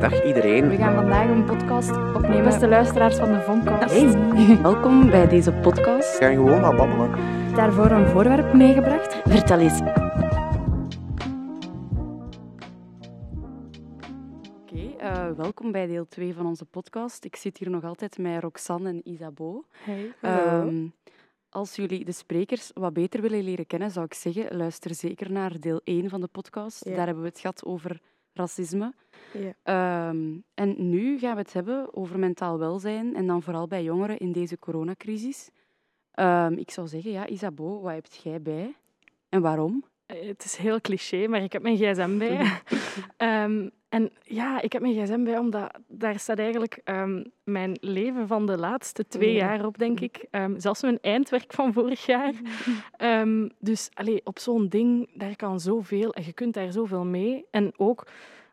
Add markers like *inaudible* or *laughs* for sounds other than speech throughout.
Dag iedereen. We gaan vandaag een podcast opnemen. Beste luisteraars van de Vonkast. Hey, welkom bij deze podcast. We gaan gewoon maar babbelen. Daarvoor een voorwerp meegebracht. Vertel eens. Oké, eh, welkom bij deel 2 van onze podcast. Ik zit hier nog altijd met Roxanne en Isabeau. Hey. Ehm, als jullie de sprekers wat beter willen leren kennen, zou ik zeggen, luister zeker naar deel 1 van de podcast. Ja. Daar hebben we het gehad over racisme. Ja. Ehm, en nu gaan we het hebben over mentaal welzijn en dan vooral bij jongeren in deze coronacrisis. Ehm, ik zou zeggen, ja, Isabeau, wat heb jij bij en waarom? Eh, Het is heel cliché, maar ik heb mijn gsm bij. *laughs* Ehm, en ja, ik heb mijn gsm bij omdat daar staat eigenlijk ehm, mijn leven van de laatste twee Ja. jaar op, denk ik. Ehm, zelfs mijn eindwerk van vorig jaar. Ehm, dus allee, op zo'n ding, daar kan zoveel en je kunt daar zoveel mee. En ook,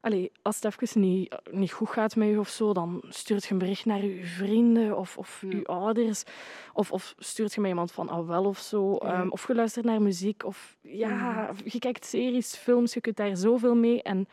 allee, als het even niet, niet goed gaat met je of zo, dan stuurt je een bericht naar je vrienden of, of Ja. je ouders. Of, of stuurt je met iemand van ah wel of zo. Ja. Ehm, of je luistert naar muziek. Of ja, je kijkt series, films, je kunt daar zoveel mee. En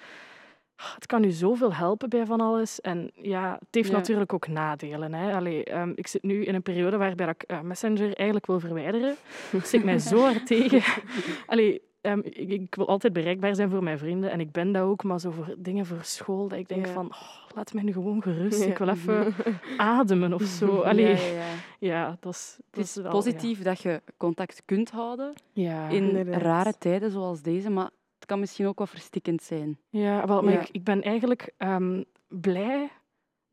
ah, het kan je zoveel helpen bij van alles. En ja, het heeft Ja. natuurlijk ook nadelen. Hè. Allee, ehm, ik zit nu in een periode waarbij ik eh, Messenger eigenlijk wil verwijderen. *laughs* Dat zit mij zo hard tegen. Allee, ehm, ik, ik wil altijd bereikbaar zijn voor mijn vrienden. En ik ben dat ook, maar zo voor dingen voor school, dat ik denk Ja. van... Oh, laat mij nu gewoon gerust. Ja. Ik wil even *laughs* ademen of zo. Allee, Ja, dat is, dat Het is wel, positief dat je contact kunt houden in inderdaad. rare tijden zoals deze, maar het kan misschien ook wat verstikkend zijn. ja wel, maar. Ik, ik ben eigenlijk ehm, blij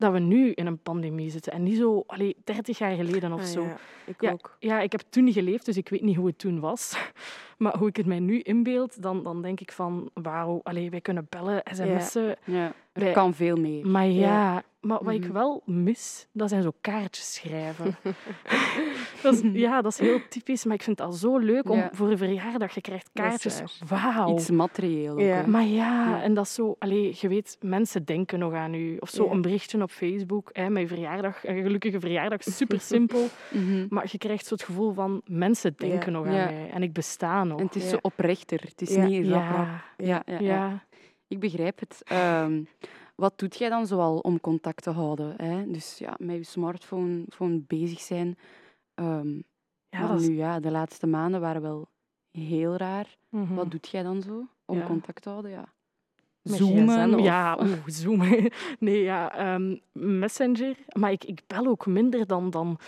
dat we nu in een pandemie zitten. En niet zo allee, 30 jaar geleden of Ah, zo. ja, ik Ja, ook. Ja, ik heb toen niet geleefd, dus ik weet niet hoe het toen was. *laughs* Maar hoe ik het mij nu inbeeld, dan, dan denk ik van... Wauw, allee, wij kunnen bellen, sms'en. Ja, er Wij- kan veel meer. Maar ja, maar wat ik Mhm. wel mis, dat zijn zo kaartjes schrijven. *laughs* *laughs* dat is, ja, dat is heel typisch, maar ik vind het al zo leuk om Ja. voor een verjaardag, je krijgt kaartjes. Wauw. Iets materieel. ook, Ja. Maar ja, Ja. en dat is zo... Allee, je weet, mensen denken nog aan u. Of zo een berichtje op Facebook, hè, je verjaardag, een gelukkige verjaardag, *laughs* super simpel. Mhm. maar je krijgt zo het gevoel van, mensen denken nog aan mij. En ik besta nog. En het is zo oprechter. Het is niet rap, rap. ja, Ja, ja, ja. ja. Ik begrijp het. Ehm, wat doet jij dan zoal om contact te houden? Hè? Dus ja, met je smartphone phone bezig zijn. Ehm, Ja, maar nu, ja, de laatste maanden waren wel heel raar. Mhm. Wat doet jij dan zo om Ja. contact te houden? Ja. Met Zoomen? of- Ja, oeh, zoomen. *laughs* Nee, ja, ehm, Messenger. Maar ik, ik bel ook minder dan, dan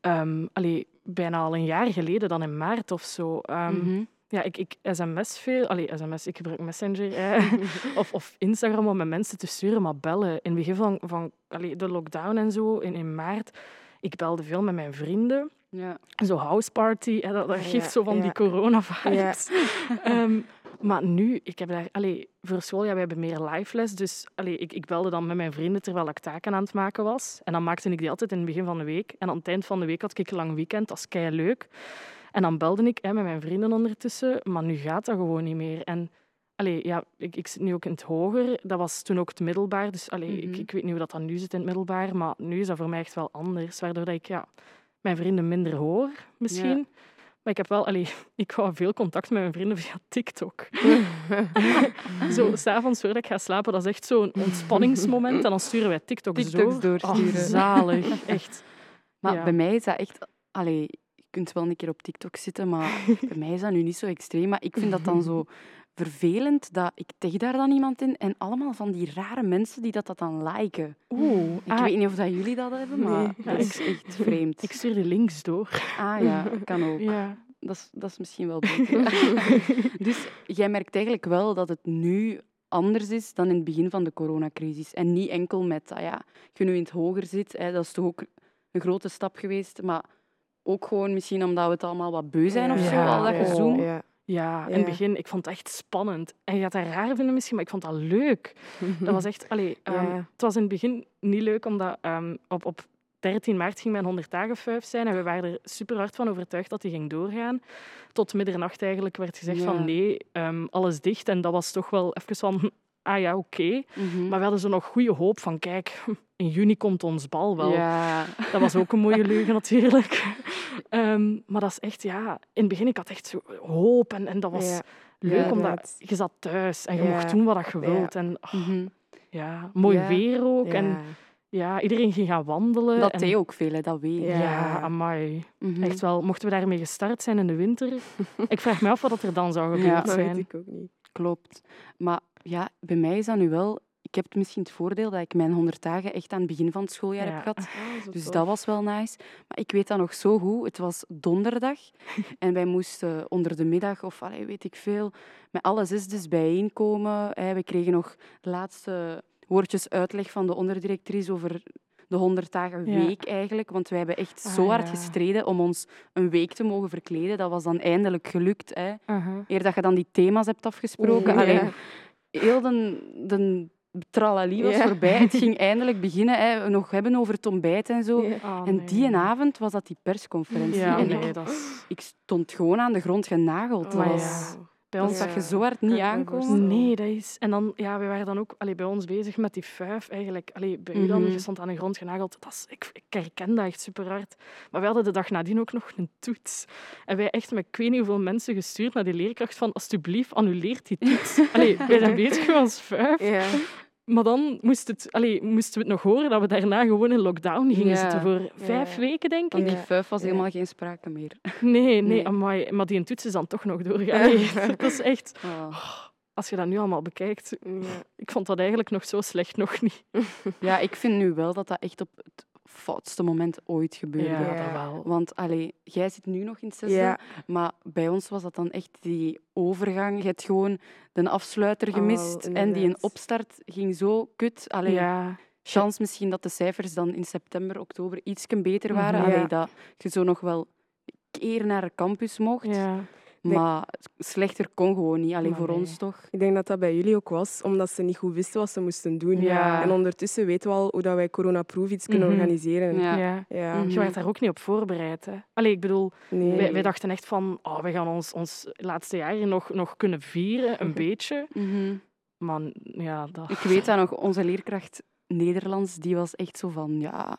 ehm, allee, bijna al een jaar geleden, dan in maart of zo. Mhm. Ja, ik, ik sms veel. Allee, sms, ik gebruik Messenger. eh, *laughs* of, of Instagram om met mensen te sturen, maar bellen. In het begin van, van allee, de lockdown en zo, in, in maart, ik belde veel met mijn vrienden. ja. Zo houseparty, dat, dat Ja, geeft zo van ja. die corona-vibes. *laughs* Ehm, maar nu, ik heb daar... Allee, voor school, ja, we hebben meer live les. Dus allee, ik, ik belde dan met mijn vrienden terwijl ik taken aan het maken was. En dan maakte ik die altijd in het begin van de week. En aan het eind van de week had ik een lang weekend. Dat is kei leuk. En dan belde ik hè, met mijn vrienden ondertussen. Maar nu gaat dat gewoon niet meer. En allee, ja, ik, ik zit nu ook in het hoger. Dat was toen ook het middelbaar. Dus allee, ik, Mhm. ik weet niet hoe dat dan nu zit in het middelbaar. Maar nu is dat voor mij echt wel anders. Waardoor dat ik ja, mijn vrienden minder hoor, misschien. Maar ik heb wel, allee, *laughs* ik hou veel contact met mijn vrienden via TikTok. *laughs* zo, s'avonds voordat ik ga slapen, dat is echt zo'n ontspanningsmoment. En dan sturen wij TikToks, TikToks door. doorsturen. Oh, zalig, echt. Maar Ja. bij mij is dat echt... Allee, kunt wel een keer op TikTok zitten, maar *laughs* bij mij is dat nu niet zo extreem. Maar ik vind dat dan zo *laughs* vervelend dat ik tag daar dan iemand in en allemaal van die rare mensen die dat, dat dan liken. Oeh, Ik ah, weet niet of dat jullie dat hebben, maar Nee. dat is *laughs* echt vreemd. ik stuur de links door. Ah ja, kan ook. Ja. Dat, is, dat is misschien wel beter. dus jij merkt eigenlijk wel dat het nu anders is dan in het begin van de coronacrisis. En niet enkel met dat ja, je nu in het hoger zit, hè, dat is toch ook een grote stap geweest, maar ook gewoon misschien omdat we het allemaal wat beu zijn of zo, al dat gezoom. Ja. Ja, in het begin, ik vond het echt spannend. En je gaat dat raar vinden misschien, maar ik vond dat leuk. *laughs* Dat was echt... Allee, ehm, Ja. Het was in het begin niet leuk, omdat ehm, op, op 13 maart ging mijn 100 dagen fuif zijn. En we waren er super hard van overtuigd dat die ging doorgaan. Tot middernacht eigenlijk werd gezegd Ja. van nee, ehm, alles dicht. En dat was toch wel even van... Ah ja, oké. Mhm. Maar we hadden zo nog goede hoop van, kijk, *laughs* in juni komt ons bal wel. Ja. Dat was ook een mooie leugen natuurlijk. *laughs* Ehm, maar dat is echt, ja... In het begin, ik had echt zo hoop en, en dat was Ja. leuk, Ja, omdat je zat thuis en je mocht doen wat je wilt. En, oh, Mhm. ja, mooi weer ook. En Ja. iedereen ging gaan wandelen. Dat en, deed ook veel, hè, dat weet Ja. Ja. amai. Mhm. Echt wel. Mochten we daarmee gestart zijn in de winter? *laughs* ik vraag me af wat er dan zou gebeurd Ja. Dat weet zijn. ik ook niet. Klopt. Maar ja, bij mij is dat nu wel... Ik heb misschien het voordeel dat ik mijn 100 dagen echt aan het begin van het schooljaar Ja. heb gehad. Ah, Dus tof. dat was wel nice. Maar ik weet dat nog zo goed. Het was donderdag *laughs* en wij moesten onder de middag, of allee, weet ik veel, met alle zesdes bijeenkomen. Hè. We kregen nog laatste woordjes uitleg van de onderdirectrice over de 100 dagen Ja. week eigenlijk. Want wij hebben echt Ah, zo hard ja. gestreden om ons een week te mogen verkleden. Dat was dan eindelijk gelukt. Hè. Eer dat je dan die thema's hebt afgesproken. Oeh, Allee, ja. Heel de, de tralali was Ja. voorbij. Het *laughs* ging eindelijk beginnen. Hè. Nog hebben over het ontbijt en zo. Ja. Ah, En nee. die avond was dat die persconferentie. Ja, en nee, ik, dat is... ik stond gewoon aan de grond genageld. Dat Maar was, ja. Bij dat ons zag je zo hard niet aankomen. Nee, dat is... En dan, ja, we waren dan ook allee, bij ons bezig met die vijf eigenlijk. Allee, bij u dan, Mhm. je stond aan de grond genageld. Dat is, ik, ik herken dat echt super hard. Maar we hadden de dag nadien ook nog een toets. En wij echt met ik weet niet hoeveel mensen gestuurd naar die leerkracht van alsjeblieft, annuleert die toets. *laughs* Allee, wij zijn bezig met ons vijf. Ja. Maar dan moest het, allee, moesten we het nog horen dat we daarna gewoon in lockdown gingen Ja. zitten voor vijf Ja. weken, denk Van ik. die Ja. vijf was Ja. helemaal geen sprake meer. Nee, nee, Nee. amai. maar die toets is dan toch nog doorgaan. Allee, *laughs* dat is echt... *laughs* Oh. Als je dat nu allemaal bekijkt, Ja. ik vond dat eigenlijk nog zo slecht nog niet. Ja, ik vind nu wel dat dat echt op het foutste moment ooit gebeurde. Ja. dat wel. Want allee, jij zit nu nog in het zesde, Ja. maar bij ons was dat dan echt die overgang. Je hebt gewoon de afsluiter gemist en die een opstart ging zo kut. Allee, Ja, chance misschien dat de cijfers dan in september, oktober iets beter waren. Mhm. Allee, dat je zo nog wel een keer naar de campus mocht. Maar slechter kon gewoon niet. Alleen Maar voor nee. ons toch. Ik denk dat dat bij jullie ook was, omdat ze niet goed wisten wat ze moesten doen. Ja. En ondertussen weten we al hoe dat wij coronaproof iets kunnen Mhm. organiseren. Ja. ja. Ja. Mhm. Je werd daar ook niet op voorbereid. Hè. Allee, ik bedoel, Nee. wij, wij dachten echt van, oh, wij gaan ons, ons laatste jaar nog, nog kunnen vieren, een beetje. Mhm. Maar ja, dat... Ik weet dat nog, onze leerkracht Nederlands, die was echt zo van, ja,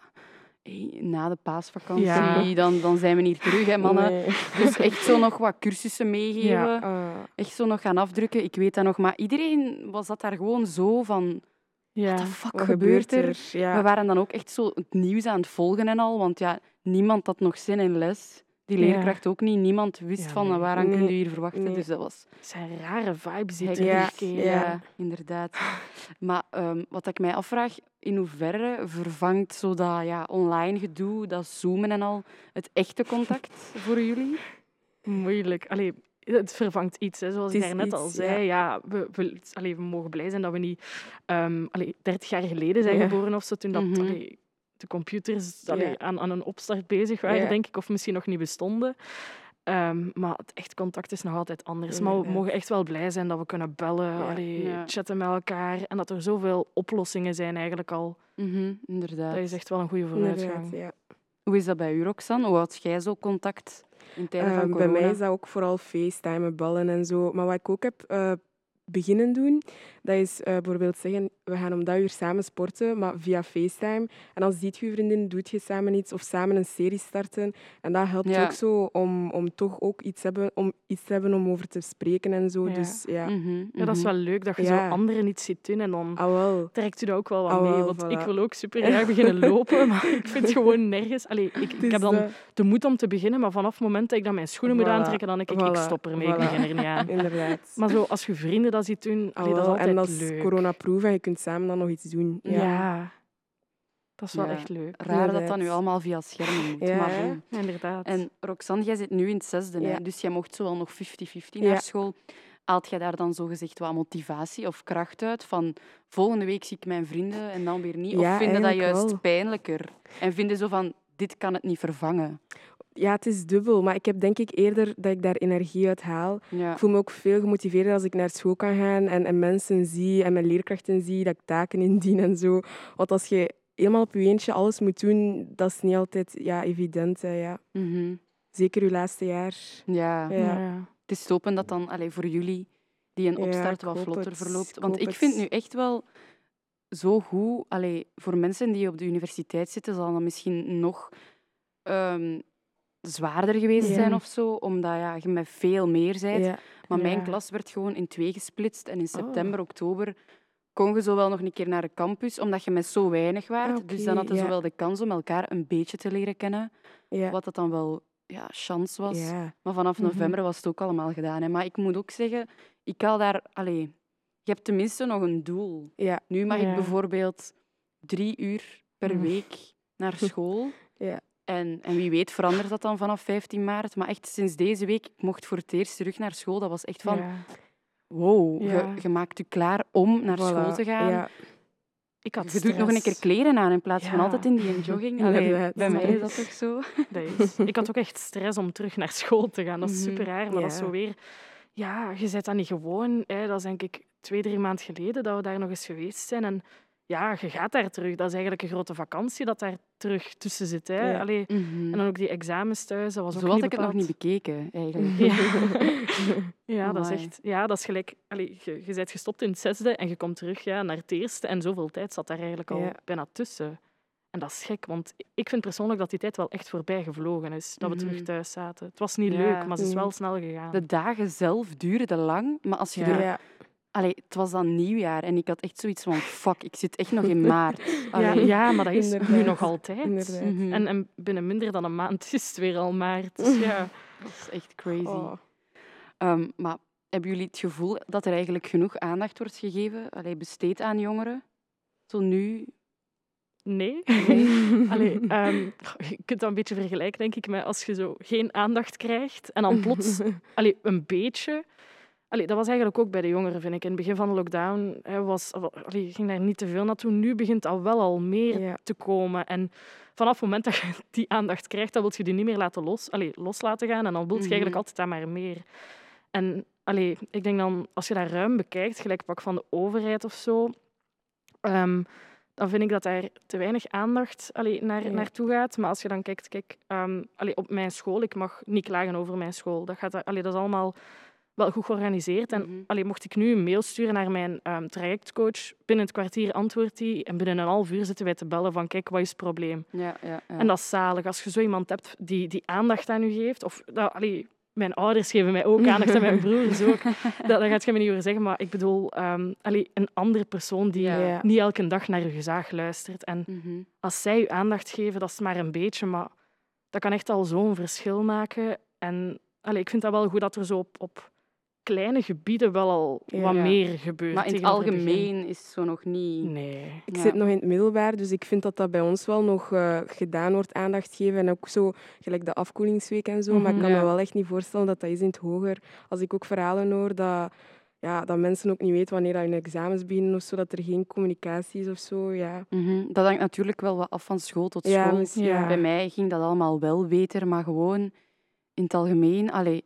na de paasvakantie, Ja. dan, dan zijn we hier terug, hè, mannen. Nee. *laughs* Dus echt zo nog wat cursussen meegeven. Ja. Ah. Echt zo nog gaan afdrukken. Ik weet dat nog. Maar iedereen was dat daar gewoon zo van... Ja. What the fuck Wat gebeurt er? Ja. We waren dan ook echt zo het nieuws aan het volgen en al. Want ja, niemand had nog zin in les. Die leerkracht ook niet. Niemand wist van waaraan Nee. kun je hier verwachten. Nee. Dus dat was Het zijn rare vibes die. Ja, ja, inderdaad. *laughs* Maar ehm, wat ik mij afvraag, in hoeverre vervangt zo dat ja, online gedoe, dat zoomen en al, het echte contact *laughs* voor jullie? Moeilijk. Allee, het vervangt iets, hè. zoals ik daarnet al zei. Ja. we, we, allee, we mogen blij zijn dat we niet ehm allee, 30 jaar geleden zijn Ja. geboren of zo, toen dat, Mhm. allee, de computers allee, Ja. aan, aan een opstart bezig waren, Ja. denk ik, of misschien nog niet bestonden. Ehm, maar het echt contact is nog altijd anders. Maar we mogen echt wel blij zijn dat we kunnen bellen, Ja. allee, Ja. chatten met elkaar en dat er zoveel oplossingen zijn eigenlijk al. Mhm, inderdaad. Dat is echt wel een goede vooruitgang. Hoe is dat bij u, Roxanne? Hoe had jij zo contact in tijden van Ehm, bij corona? mij is dat ook vooral facetimen, ballen en zo. Maar wat ik ook heb eh, beginnen doen, dat is eh, bijvoorbeeld zeggen, we gaan om dat uur samen sporten, maar via FaceTime. En dan ziet je je vriendin, doet je samen iets of samen een serie starten. En dat helpt Ja. ook zo om, om toch ook iets, hebben, om iets te hebben om over te spreken en zo. Ja. Dus ja, Mhm, Ja, dat is mhm. wel leuk dat je Ja. zo anderen iets ziet doen en dan ah wel. trekt u dat ook wel wat Ah, mee. Want voilà. ik wil ook super graag beginnen *laughs* lopen, maar ik vind het gewoon nergens. Allee, ik, ik heb dan dat- de moed om te beginnen, maar vanaf het moment dat ik dan mijn schoenen moet aantrekken, dan denk ik, ik stop ermee, ik begin er niet aan. *laughs* Inderdaad. Maar zo, als je vrienden dat ziet doen, allee, dat is wel. altijd en dat is leuk. coronaproof en je kunt samen dan nog iets doen. Ja. Ja. dat is wel Ja. echt leuk. Raar dat dat nu allemaal via schermen moet. Ja, maar. Ja, inderdaad. En Roxanne, jij zit nu in het zesde, hè? Dus jij mocht zo wel nog 50-50 Ja. naar school. Haalt jij daar dan zogezegd wat motivatie of kracht uit? Van volgende week zie ik mijn vrienden en dan weer niet? Of vinden dat juist wel. pijnlijker? En vinden zo van, dit kan het niet vervangen? Ja, het is dubbel. Maar ik heb denk ik eerder dat ik daar energie uit haal. Ja. Ik voel me ook veel gemotiveerder als ik naar school kan gaan en, en mensen zie en mijn leerkrachten zie, dat ik taken indien en zo. Want als je helemaal op je eentje alles moet doen, dat is niet altijd ja, evident. Hè, ja. Mhm. Zeker je laatste jaar. ja. Ja. ja. Het is hopen dat dan allee, voor jullie die een opstart wat vlotter het. verloopt. Want ik vind nu echt wel zo goed, allee, voor mensen die op de universiteit zitten, zal dat misschien nog ehm, zwaarder geweest Ja. zijn of zo, omdat ja, je met veel meer bent. Ja. Maar mijn klas werd gewoon in twee gesplitst en in september, oktober kon je zo wel nog een keer naar de campus, omdat je met zo weinig waart. Ah, Dus dan had je oké, zo ja. wel de kans om elkaar een beetje te leren kennen. Wat dat dan wel ja, chance was. Maar vanaf Mhm. november was het ook allemaal gedaan. Hè. Maar ik moet ook zeggen, ik haal daar... Allee, je hebt tenminste nog een doel. Nu mag ik bijvoorbeeld drie uur per Mhm. week naar school. *laughs* Ja. En, en wie weet verandert dat dan vanaf 15 maart. Maar echt sinds deze week, ik mocht voor het eerst terug naar school. Dat was echt van, Ja. wow, Ja. je, je maakt je klaar om naar school te gaan. Ja. Ik had Je doet nog een keer kleren aan in plaats van altijd in die *laughs* jogging. Allee, bij mij is dat toch zo? *laughs* Dat is. Ik had ook echt stress om terug naar school te gaan. Dat is Mhm. super raar, maar dat is zo weer... Ja, je bent dat niet gewoon. Hè. Dat is denk ik twee, drie maanden geleden dat we daar nog eens geweest zijn. En ja, je gaat daar terug. Dat is eigenlijk een grote vakantie dat daar terug tussen zit. Hè. Ja. Allee, Mhm. En dan ook die examens thuis, dat was ook Zo had ik het nog niet bekeken, eigenlijk. Ja, *laughs* ja dat is echt... Ja, dat is gelijk... Allee, je, je bent gestopt in het zesde en je komt terug ja, naar het eerste. En zoveel tijd zat daar eigenlijk al Ja. bijna tussen. En dat is gek, want ik vind persoonlijk dat die tijd wel echt voorbij gevlogen is. Dat we terug Mhm. thuis zaten. Het was niet leuk, maar het is wel Mhm. snel gegaan. De dagen zelf duurden lang, maar als je er... Allee, het was dan nieuwjaar en ik had echt zoiets van, *laughs* fuck, ik zit echt nog in maart. Ja, Allee. ja, maar dat is nu nog altijd. Mhm. En, en binnen minder dan een maand is het weer al maart. Dus ja. *laughs* Dat is echt crazy. Oh. Ehm, maar hebben jullie het gevoel dat er eigenlijk genoeg aandacht wordt gegeven, allee, besteed aan jongeren? Zo nu? Nee. *laughs* Allee, ehm, je kunt dat een beetje vergelijken, denk ik, met als je zo geen aandacht krijgt en dan plots allee, een beetje. Allee, dat was eigenlijk ook bij de jongeren, vind ik. In het begin van de lockdown hè, was, allee, ging daar niet te veel naartoe. Nu begint dat wel al meer Ja. te komen. En vanaf het moment dat je *laughs* die aandacht krijgt, dan wil je die niet meer laten los, allee, los laten gaan. En dan wil je Mhm. eigenlijk altijd dat maar meer. En allee, ik denk dan, als je dat ruim bekijkt, gelijk pak van de overheid of zo, ehm, dan vind ik dat daar te weinig aandacht allee, naar, Ja. naartoe gaat. Maar als je dan kijkt, kijk, ehm, allee, op mijn school, ik mag niet klagen over mijn school. Dat, gaat, allee, dat is allemaal wel goed georganiseerd. En allee, mocht ik nu een mail sturen naar mijn ehm, trajectcoach, binnen het kwartier antwoordt hij en binnen een half uur zitten wij te bellen van kijk, wat is het probleem? Ja, ja, ja. En dat is zalig. Als je zo iemand hebt die, die aandacht aan u geeft, of allee, mijn ouders geven mij ook aandacht en mijn *laughs* broers ook, *laughs* dat, dat gaat je me niet over zeggen, maar ik bedoel, allee, een andere persoon die Ja. Niet elke dag naar je gezaag luistert. En Mhm. als zij je aandacht geven, dat is maar een beetje, maar dat kan echt al zo'n verschil maken. En allee, ik vind dat wel goed dat er zo op, op kleine gebieden wel al Ja. wat Ja. meer gebeurt. Maar in het algemeen is het zo nog niet... Nee. Ik Ja. zit nog in het middelbaar, dus ik vind dat dat bij ons wel nog eh, gedaan wordt, aandacht geven. En ook zo, gelijk de afkoelingsweek en zo. Maar ik Mhm. kan Ja. me wel echt niet voorstellen dat dat is in het hoger. Als ik ook verhalen hoor dat, ja, dat mensen ook niet weten wanneer dat hun examens beginnen of zo, dat er geen communicatie is of zo. Ja, Mhm. Dat hangt natuurlijk wel wat af van school tot school. Ja. ja. Bij mij ging dat allemaal wel beter, maar gewoon in het algemeen... Allee,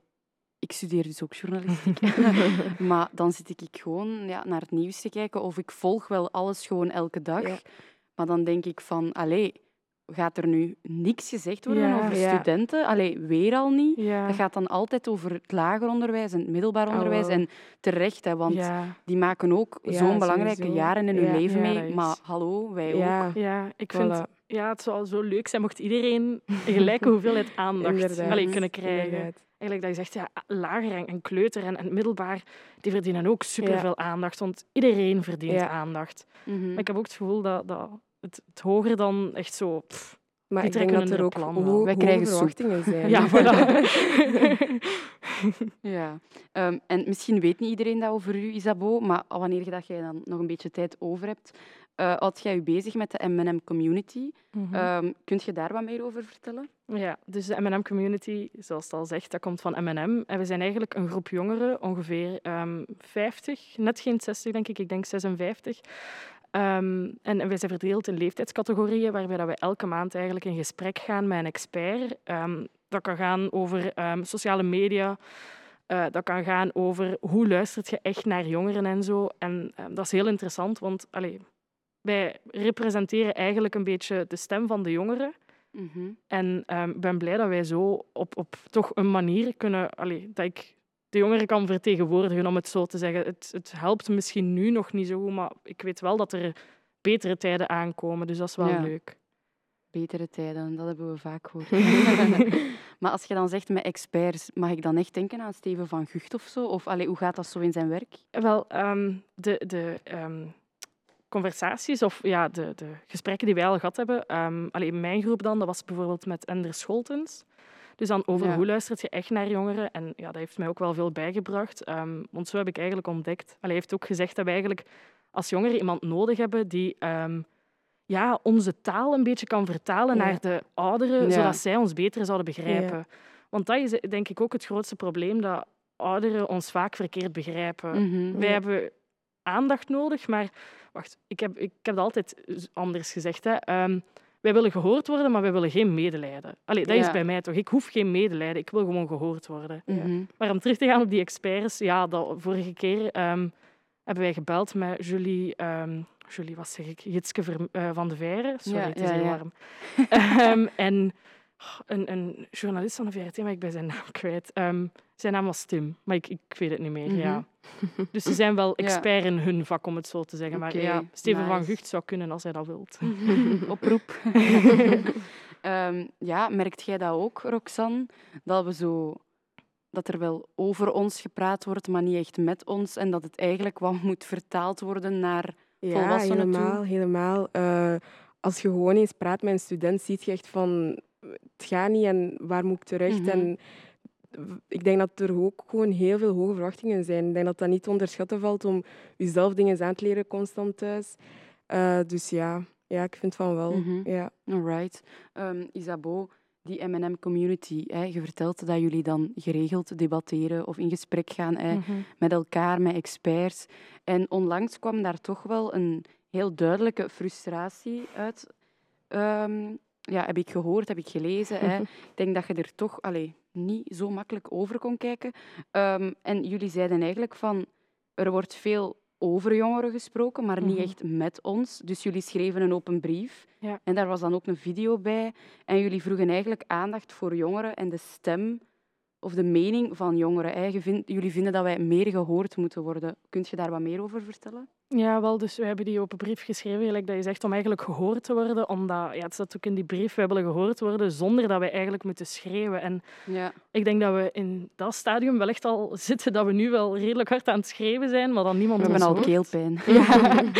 ik studeer dus ook journalistiek. *laughs* *laughs* maar dan zit ik gewoon ja, naar het nieuws te kijken of ik volg wel alles gewoon elke dag. Ja. Maar dan denk ik van, allee, gaat er nu niks gezegd worden Ja. over studenten? Allee, weer al niet. Dat gaat dan altijd over het lager onderwijs en het middelbaar Ah, onderwijs. En terecht, hè, want die maken ook zo'n belangrijke sowieso. jaren in hun leven mee. Maar hallo, wij ook. Ja, ik vind ja, het zou zo leuk zijn mocht iedereen een gelijke *laughs* hoeveelheid aandacht Inderdaad. allee, kunnen krijgen. Inderdaad. Eigenlijk dat je zegt, ja, lager en, en kleuter en, en middelbaar, die verdienen ook superveel aandacht, want iedereen verdient Ja. aandacht. Mhm. Maar ik heb ook het gevoel dat, dat het, het hoger dan echt zo... pff, Maar Die ik denk trekken dat er ook plan ho- Wij krijgen soep. verwachtingen *laughs* zijn. ja, voilà. *laughs* Ja. Ehm, en misschien weet niet iedereen dat over u, Isabeau, maar wanneer je dat jij dan nog een beetje tijd over hebt, uh, houd jij je bezig met de M&M community. Um, kunt je daar wat meer over vertellen? Ja, dus de M&M community, zoals het al zegt, dat komt van M&M. En we zijn eigenlijk een groep jongeren, ongeveer ehm 50, net geen 60 denk ik, ik denk 56. Ehm, en, en wij zijn verdeeld in leeftijdscategorieën, waarbij dat wij elke maand eigenlijk in gesprek gaan met een expert. Dat kan gaan over sociale media, uh, dat kan gaan over hoe luistert je echt naar jongeren en zo. En dat is heel interessant, want allee, wij representeren eigenlijk een beetje de stem van de jongeren. Mm -hmm. En ik um, ben blij dat wij zo op, op toch een manier kunnen... Allee, dat ik de jongeren kan vertegenwoordigen, om het zo te zeggen. Het, het helpt misschien nu nog niet zo goed, maar ik weet wel dat er betere tijden aankomen. Dus dat is wel ja. leuk. Betere tijden, dat hebben we vaak gehoord. *laughs* *laughs* maar als je dan zegt met experts, mag ik dan echt denken aan Steven van Gucht of zo? Of allee, hoe gaat dat zo in zijn werk? Wel, um, de... de um, conversaties of ja, de, de gesprekken die wij al gehad hebben. Um, allee, in mijn groep dan, dat was bijvoorbeeld met Ender Scholtens. Dus dan over Ja. hoe luistert je echt naar jongeren. En ja, dat heeft mij ook wel veel bijgebracht. Ehm, want zo heb ik eigenlijk ontdekt. Allee, hij heeft ook gezegd dat we eigenlijk als jongeren iemand nodig hebben die ehm, ja, onze taal een beetje kan vertalen Ja. naar de ouderen, Ja. zodat zij ons beter zouden begrijpen. Want dat is denk ik ook het grootste probleem, dat ouderen ons vaak verkeerd begrijpen. Mhm. Wij hebben aandacht nodig, maar wacht, ik heb, ik heb dat altijd anders gezegd. Hè. Ehm, wij willen gehoord worden, maar wij willen geen medelijden. Allee, dat is bij mij toch. Ik hoef geen medelijden, ik wil gewoon gehoord worden. Mhm. Maar om terug te gaan op die experts, ja, dat, vorige keer ehm, hebben wij gebeld met Julie, ehm, Julie wat zeg ik, Jitske Ver- eh, van de Veire. Sorry, Ja, het is ja, heel ja. warm. Ehm, en oh, een, een journalist van de VRT, maar ik ben zijn naam kwijt. Ehm, zijn naam was Tim, maar ik, ik weet het niet meer. Mhm. ja. Dus ze zijn wel Ja. expert in hun vak, om het zo te zeggen. Maar ja, Steven van. Gucht zou kunnen als hij dat wilt. *laughs* Oproep. *laughs* Ehm, ja, merkt jij dat ook, Roxanne? Dat we zo dat er wel over ons gepraat wordt, maar niet echt met ons. En dat het eigenlijk wat moet vertaald worden naar Ja, volwassenen toe. helemaal. helemaal. Eh, als je gewoon eens praat met een student, zie je echt van... Het gaat niet en waar moet ik terecht? Mhm. En ik denk dat er ook gewoon heel veel hoge verwachtingen zijn. Ik denk dat dat niet te onderschatten valt om jezelf dingen aan te leren constant thuis. Eh, dus ja. ja, ik vind van wel. Mhm. ja. Alright. Ehm Isabeau, die M&M-community, hè, je vertelt dat jullie dan geregeld debatteren of in gesprek gaan hè, Mhm. met elkaar, met experts. En onlangs kwam daar toch wel een heel duidelijke frustratie uit. Ehm, ja, heb ik gehoord, heb ik gelezen. Hè. Ik denk dat je er toch allee, niet zo makkelijk over kon kijken. Ehm, en jullie zeiden eigenlijk van, er wordt veel over jongeren gesproken, maar niet Mhm. echt met ons. Dus jullie schreven een open brief. Ja. En daar was dan ook een video bij. En jullie vroegen eigenlijk aandacht voor jongeren en de stem of de mening van jongeren. vindt- jullie vinden dat wij meer gehoord moeten worden. Kunt je daar wat meer over vertellen? Ja, wel, dus we hebben die open brief geschreven, dat je zegt, om eigenlijk gehoord te worden. Omdat, ja, het staat ook in die brief, wij willen gehoord worden zonder dat wij eigenlijk moeten schreeuwen. En Ja. ik denk dat we in dat stadium wel echt al zitten, dat we nu wel redelijk hard aan het schreeuwen zijn, maar dan niemand We hebben al hoort. keelpijn. Ja. *laughs*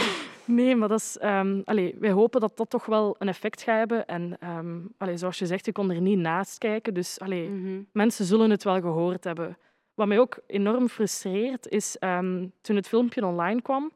Nee, maar dat is, allee, wij hopen dat dat toch wel een effect gaat hebben. En ehm, allee, zoals je zegt, je kon er niet naast kijken. Dus allee, Mhm. mensen zullen het wel gehoord hebben. Wat mij ook enorm frustreert, is ehm, toen het filmpje online kwam,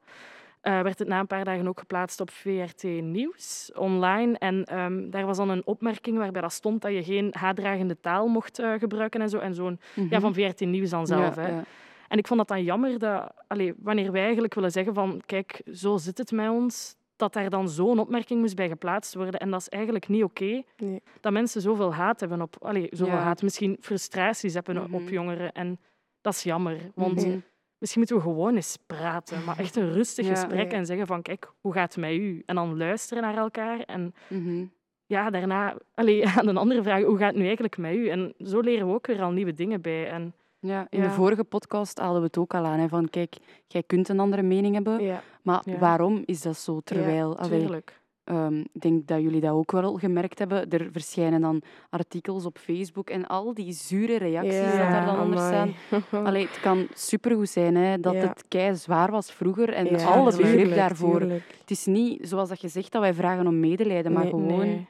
eh, werd het na een paar dagen ook geplaatst op VRT Nieuws online. En daar was dan een opmerking waarbij dat stond dat je geen haatdragende taal mocht eh, gebruiken en zo. En zo'n, ja, Mhm. van VRT Nieuws dan zelf. Ja, hè. ja. En ik vond dat dan jammer dat allee, wanneer wij eigenlijk willen zeggen van kijk, zo zit het met ons, dat daar dan zo'n opmerking moest bij geplaatst worden. En dat is eigenlijk niet oké. Nee. Dat mensen zoveel haat hebben op... Allee, zoveel Ja. haat, misschien frustraties hebben Mhm. op jongeren. En dat is jammer. Want Mhm. misschien moeten we gewoon eens praten. Maar echt een rustig Ja. gesprek Ja. en zeggen van kijk, hoe gaat het met u? En dan luisteren naar elkaar. En Mhm. ja, daarna allee, *laughs* aan een andere vraag, hoe gaat het nu eigenlijk met u? En zo leren we ook weer al nieuwe dingen bij. En Ja, in de vorige podcast haalden we het ook al aan. Hè, van, kijk, jij kunt een andere mening hebben, Ja. maar waarom is dat zo? Terwijl, allee, tuurlijk. Ehm, ik denk dat jullie dat ook wel gemerkt hebben. Er verschijnen dan artikels op Facebook en al die zure reacties dat daar dan onder amai. staan. *laughs* Allee, het kan supergoed zijn hè, dat het kei zwaar was vroeger en alle begrip daarvoor. tuurlijk. Het is niet zoals dat je zegt dat wij vragen om medelijden, maar Nee, gewoon Nee.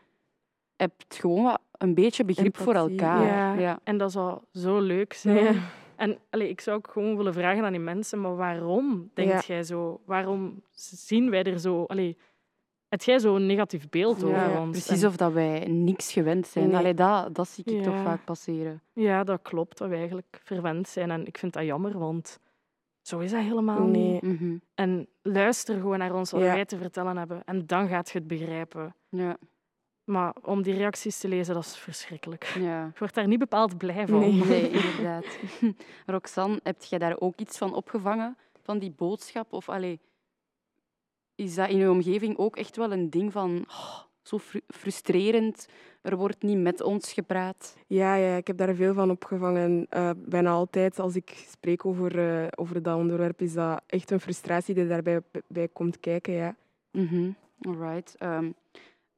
heb gewoon wat, een beetje begrip voor elkaar. Ja. Ja. En dat zou zo leuk zijn. Ja. En allee, ik zou ook gewoon willen vragen aan die mensen, maar waarom denkt jij zo? Waarom zien wij er zo... Allee, heb jij zo'n negatief beeld over ons? Precies En- of dat wij niks gewend zijn. Nee. Allee, dat, dat zie ik toch vaak passeren. Ja, dat klopt, dat we eigenlijk verwend zijn. En ik vind dat jammer, want zo is dat helemaal Nee. niet. Mhm. En luister gewoon naar ons wat Ja. wij te vertellen hebben. En dan gaat je het begrijpen. Ja, Maar om die reacties te lezen, dat is verschrikkelijk. ja. Ik word daar niet bepaald blij van. Nee. Nee, *laughs* inderdaad. *laughs* Roxanne, heb jij daar ook iets van opgevangen, van die boodschap? Of allee, is dat in je omgeving ook echt wel een ding van oh, zo fru- frustrerend, er wordt niet met ons gepraat? Ja, ja, ik heb daar veel van opgevangen. Eh, bijna altijd als ik spreek over, eh, over dat onderwerp, is dat echt een frustratie die daarbij bij komt kijken. Ja. Mhm, Alright. Ehm,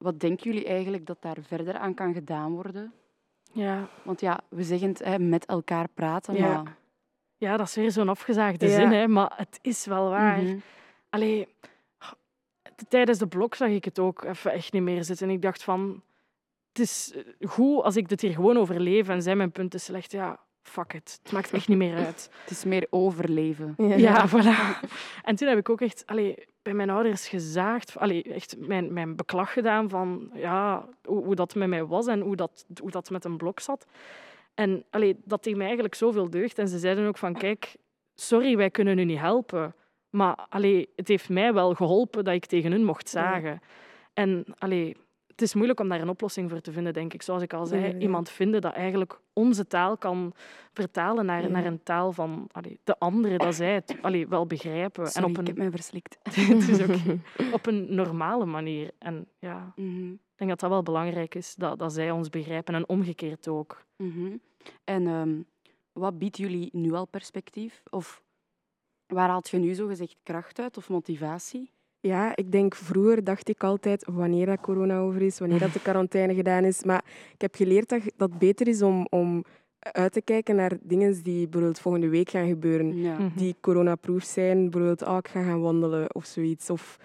wat denken jullie eigenlijk dat daar verder aan kan gedaan worden? Ja. Want ja, we zeggen het, hè, met elkaar praten, Ja. maar... ja, dat is weer zo'n afgezaagde Ja. zin, hè, maar het is wel waar. Mhm. Allee, tijdens de blok zag ik het ook even echt niet meer zitten. En ik dacht van, het is goed als ik dit hier gewoon overleef en zijn mijn punten slecht. Ja, fuck it. Het maakt echt niet meer *laughs* uit. Het is meer overleven. Ja, *laughs* voilà. En toen heb ik ook echt allee, bij mijn ouders gezaagd, allee, echt mijn, mijn beklag gedaan van ja, hoe, hoe dat met mij was en hoe dat, hoe dat met een blok zat. En allee, dat deed mij eigenlijk zoveel deugd. En ze zeiden ook van, kijk, sorry, wij kunnen u niet helpen. Maar allee, het heeft mij wel geholpen dat ik tegen hun mocht zagen. En allee, het is moeilijk om daar een oplossing voor te vinden, denk ik. Zoals ik al zei, iemand vinden dat eigenlijk onze taal kan vertalen naar, Ja. naar een taal van allee, de anderen, dat zij het allee, wel begrijpen. Sorry, en op ik heb een, mij verslikt. *laughs* het is ook *laughs* op een normale manier. En ja, Mhm, ik denk dat dat wel belangrijk is, dat, dat zij ons begrijpen en omgekeerd ook. mhm. En ehm, wat biedt jullie nu al perspectief? Of waar haalt je nu zo gezegd kracht uit of motivatie? Ja, ik denk vroeger dacht ik altijd wanneer dat corona over is, wanneer dat de quarantaine gedaan is. Maar ik heb geleerd dat dat het beter is om, om uit te kijken naar dingen die bijvoorbeeld volgende week gaan gebeuren. Ja. Mhm. Die coronaproof zijn. Bijvoorbeeld, oh, ik ga gaan wandelen of zoiets. Of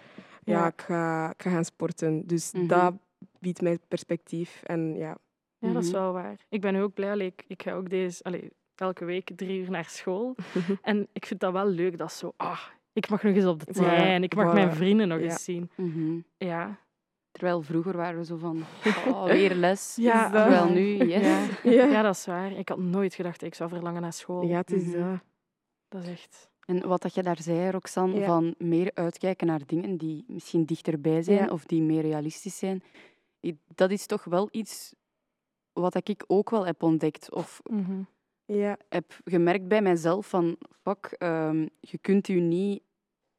ja, Ja. Ik, ga, ik ga gaan sporten. Dus Mhm. dat biedt mij perspectief. En ja, Ja, dat is Mhm. wel waar. Ik ben ook blij. allee, ik, ik ga ook deze, allee, elke week drie uur naar school. *laughs* en ik vind dat wel leuk. Dat zo, ah, ik mag nog eens op de trein. Ik mag mijn vrienden nog eens zien. Mhm. Ja. Terwijl vroeger waren we zo van, *laughs* oh, weer les. *laughs* Ja, Terwijl nu, *laughs* yes. Ja. ja. ja, dat is waar. Ik had nooit gedacht dat ik zou verlangen naar school. ja het is Mhm. dat. Dat is echt... En wat dat je daar zei, Roxanne, Ja. van meer uitkijken naar dingen die misschien dichterbij zijn of die meer realistisch zijn, dat is toch wel iets wat ik ook wel heb ontdekt of Mhm. Ja, heb gemerkt bij mijzelf van, fuck, ehm, je kunt u niet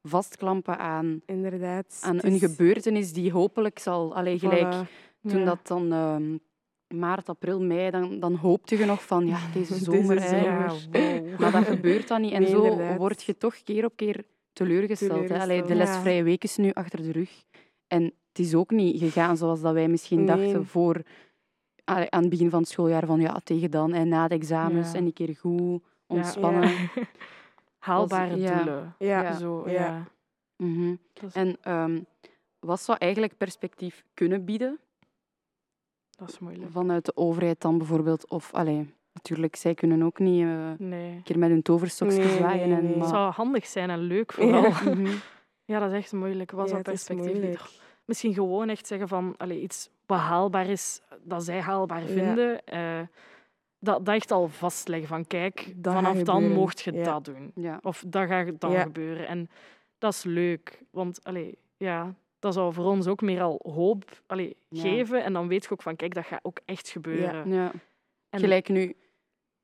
vastklampen aan, inderdaad. aan een is- gebeurtenis die hopelijk zal, allee, gelijk Voilà. toen Ja. dat dan ehm, maart, april, mei, dan, dan hoopte je nog van, ja, deze *laughs* Deze zomer, Ja, zomer. wow. Maar dat gebeurt dan niet. En Nee, zo inderdaad. word je toch keer op keer teleurgesteld. Allee, de Teleurgesteld. lesvrije week is nu achter de rug. En het is ook niet gegaan zoals dat wij misschien Nee. dachten voor, allee, aan het begin van het schooljaar. Van ja, tegen dan en na de examens Ja. en een keer goed, Ja. ontspannen. *laughs* Haalbare ja. doelen. Ja, Ja. Zo, Ja. ja. Mhm. Is, En ehm, wat zou eigenlijk perspectief kunnen bieden dat is moeilijk. vanuit de overheid dan bijvoorbeeld? Of, allee, natuurlijk, zij kunnen ook niet eh, Nee. een keer met hun toverstokje Nee, zwaaien. nee, en, nee. Het maar- zou handig zijn en leuk vooral. *laughs* Ja, Mhm. dat is echt moeilijk. Wat Ja, zou perspectief bieden? Misschien gewoon echt zeggen van allee, iets wat haalbaar is, dat zij haalbaar Ja. vinden. eh, dat, dat echt al vastleggen van kijk, Dat vanaf dan mocht je Ja. dat doen. Ja. Of dat gaat dan Ja. gebeuren. En dat is leuk, want allee, ja, dat zou voor ons ook meer al hoop allee, Ja. geven. En dan weet je ook van kijk, dat gaat ook echt gebeuren. Ja. En- Gelijk nu,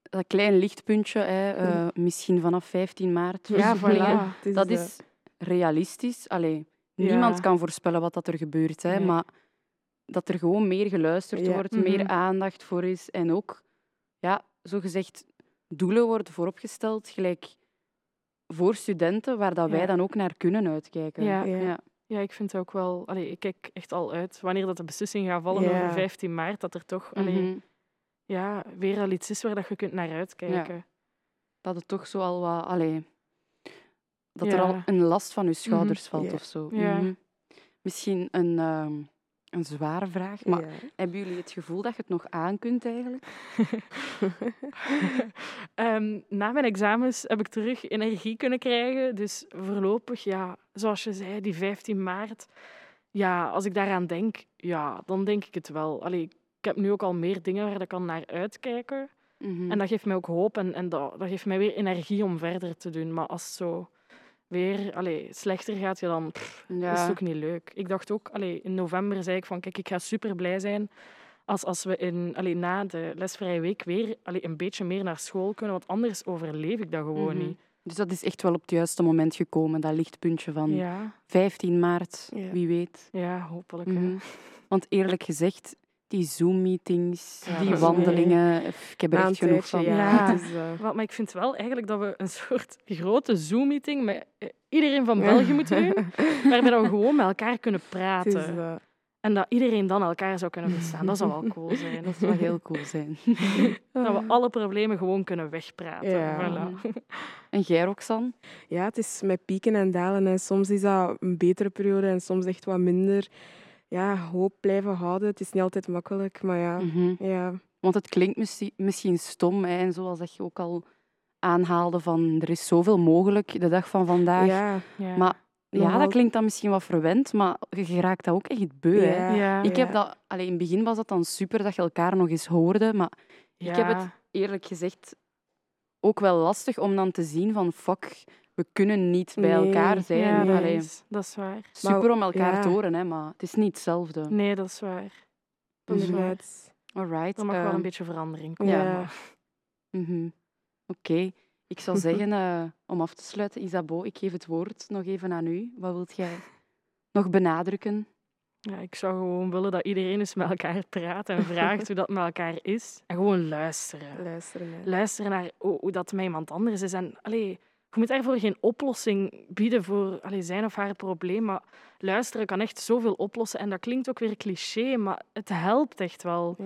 dat klein lichtpuntje, hè, eh, misschien vanaf 15 maart. Ja, *laughs* voilà. Dat is realistisch. Allee, Ja. niemand kan voorspellen wat dat er gebeurt, hè, Nee. maar dat er gewoon meer geluisterd Ja. wordt, Mhm. meer aandacht voor is en ook, ja, zogezegd, doelen worden vooropgesteld, gelijk voor studenten, waar dat wij Ja. dan ook naar kunnen uitkijken. Ja. Ja. Ja, ik vind het ook wel. Allee, ik kijk echt al uit wanneer dat de beslissing gaat vallen Ja. over 15 maart, dat er toch allee, Mhm. ja, weer al iets is waar dat je kunt naar uitkijken. Dat het toch zo al wat... Allee, dat er al een last van je schouders valt Ja. of zo. Ja. Mhm. Misschien een, ehm, een zware vraag, maar Ja. hebben jullie het gevoel dat je het nog aan kunt eigenlijk? *laughs* Ehm, na mijn examens heb ik terug energie kunnen krijgen. Dus voorlopig, ja, zoals je zei, die 15 maart. Ja, als ik daaraan denk, ja, dan denk ik het wel. Allee, ik heb nu ook al meer dingen waar ik kan naar uitkijken. Mhm. En dat geeft mij ook hoop en, en dat, dat geeft mij weer energie om verder te doen. Maar als zo weer allee, slechter gaat, ja, dan pff, ja. is het ook niet leuk. Ik dacht ook, allee, in november zei ik van, kijk, ik ga super blij zijn als, als we in, allee, na de lesvrije week weer allee, een beetje meer naar school kunnen, want anders overleef ik dat gewoon Mhm. niet. Dus dat is echt wel op het juiste moment gekomen, dat lichtpuntje van Ja, 15 maart, Ja. wie weet. ja, hopelijk. Mhm. Want eerlijk gezegd, die Zoom-meetings, Ja, die wandelingen, ik heb er echt genoeg tijdje, van. Ja, is, eh, Wel, Maar ik vind wel eigenlijk dat we een soort grote Zoom-meeting met eh, iedereen van België moeten doen, *laughs* waarbij we gewoon met elkaar kunnen praten. eh, En dat iedereen dan elkaar zou kunnen verstaan. Dat zou wel cool *laughs* zijn. Dat zou heel cool zijn. *laughs* Dat we alle problemen gewoon kunnen wegpraten. Ja. Voilà. En jij, Roxanne? Ja, het is met pieken en dalen. En soms is dat een betere periode en soms echt wat minder. Ja, hoop blijven houden. Het is niet altijd makkelijk, maar ja. Mhm. ja. Want het klinkt misschien stom, hè, en zoals dat je ook al aanhaalde, van er is zoveel mogelijk de dag van vandaag. Ja, Ja. Maar ja, dat klinkt dan misschien wat verwend, maar je raakt dat ook echt beu. Hè? Ja. Ja. Ik heb Ja. dat, allee, in het begin was dat dan super dat je elkaar nog eens hoorde, maar ik heb het eerlijk gezegd ook wel lastig om dan te zien van fuck, we kunnen niet bij Nee. elkaar zijn. Ja, dat Allee, is, dat is waar. super om elkaar ja. te horen, hè, maar het is niet hetzelfde. Nee, dat is waar. Dat is waar. Alright. Er mag wel een beetje verandering komen. Ja. mhm. Oké, ik zou *laughs* zeggen, eh, om af te sluiten, Isabeau, ik geef het woord nog even aan u. Wat wilt jij nog benadrukken? Ja, ik zou gewoon willen dat iedereen eens met elkaar praat en vraagt hoe dat met elkaar is. En gewoon luisteren. Luisteren. Luisteren naar hoe, hoe dat met iemand anders is. En allee, je moet daarvoor geen oplossing bieden voor zijn of haar probleem. Maar luisteren kan echt zoveel oplossen. En dat klinkt ook weer cliché, maar het helpt echt wel. Ja.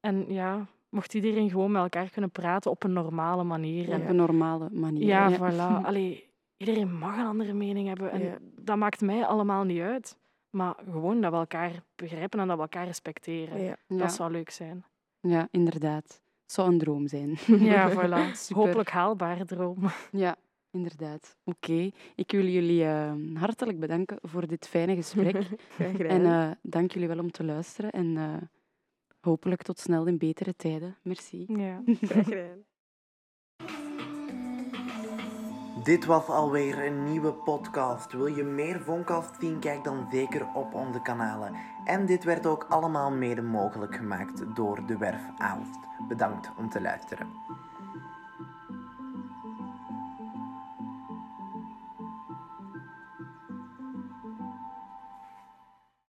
En ja, mocht iedereen gewoon met elkaar kunnen praten op een normale manier. Op een normale manier. Ja, voilà. *laughs* Allee, iedereen mag een andere mening hebben. En Ja. dat maakt mij allemaal niet uit. Maar gewoon dat we elkaar begrijpen en dat we elkaar respecteren. Dat zou leuk zijn. ja, inderdaad. Het zou een droom zijn. Ja, *laughs* voilà. Super. Hopelijk haalbare droom. Ja, inderdaad. Oké, ik wil jullie eh, hartelijk bedanken voor dit fijne gesprek. *laughs* Graag gedaan. en eh, dank jullie wel om te luisteren. En eh, hopelijk tot snel in betere tijden. Merci. Ja. *laughs* Graag gedaan. Dit was alweer een nieuwe podcast. Wil je meer Voncast zien? Kijk dan zeker op onze kanalen. En dit werd ook allemaal mede mogelijk gemaakt door de Werf Aalst. Bedankt om te luisteren.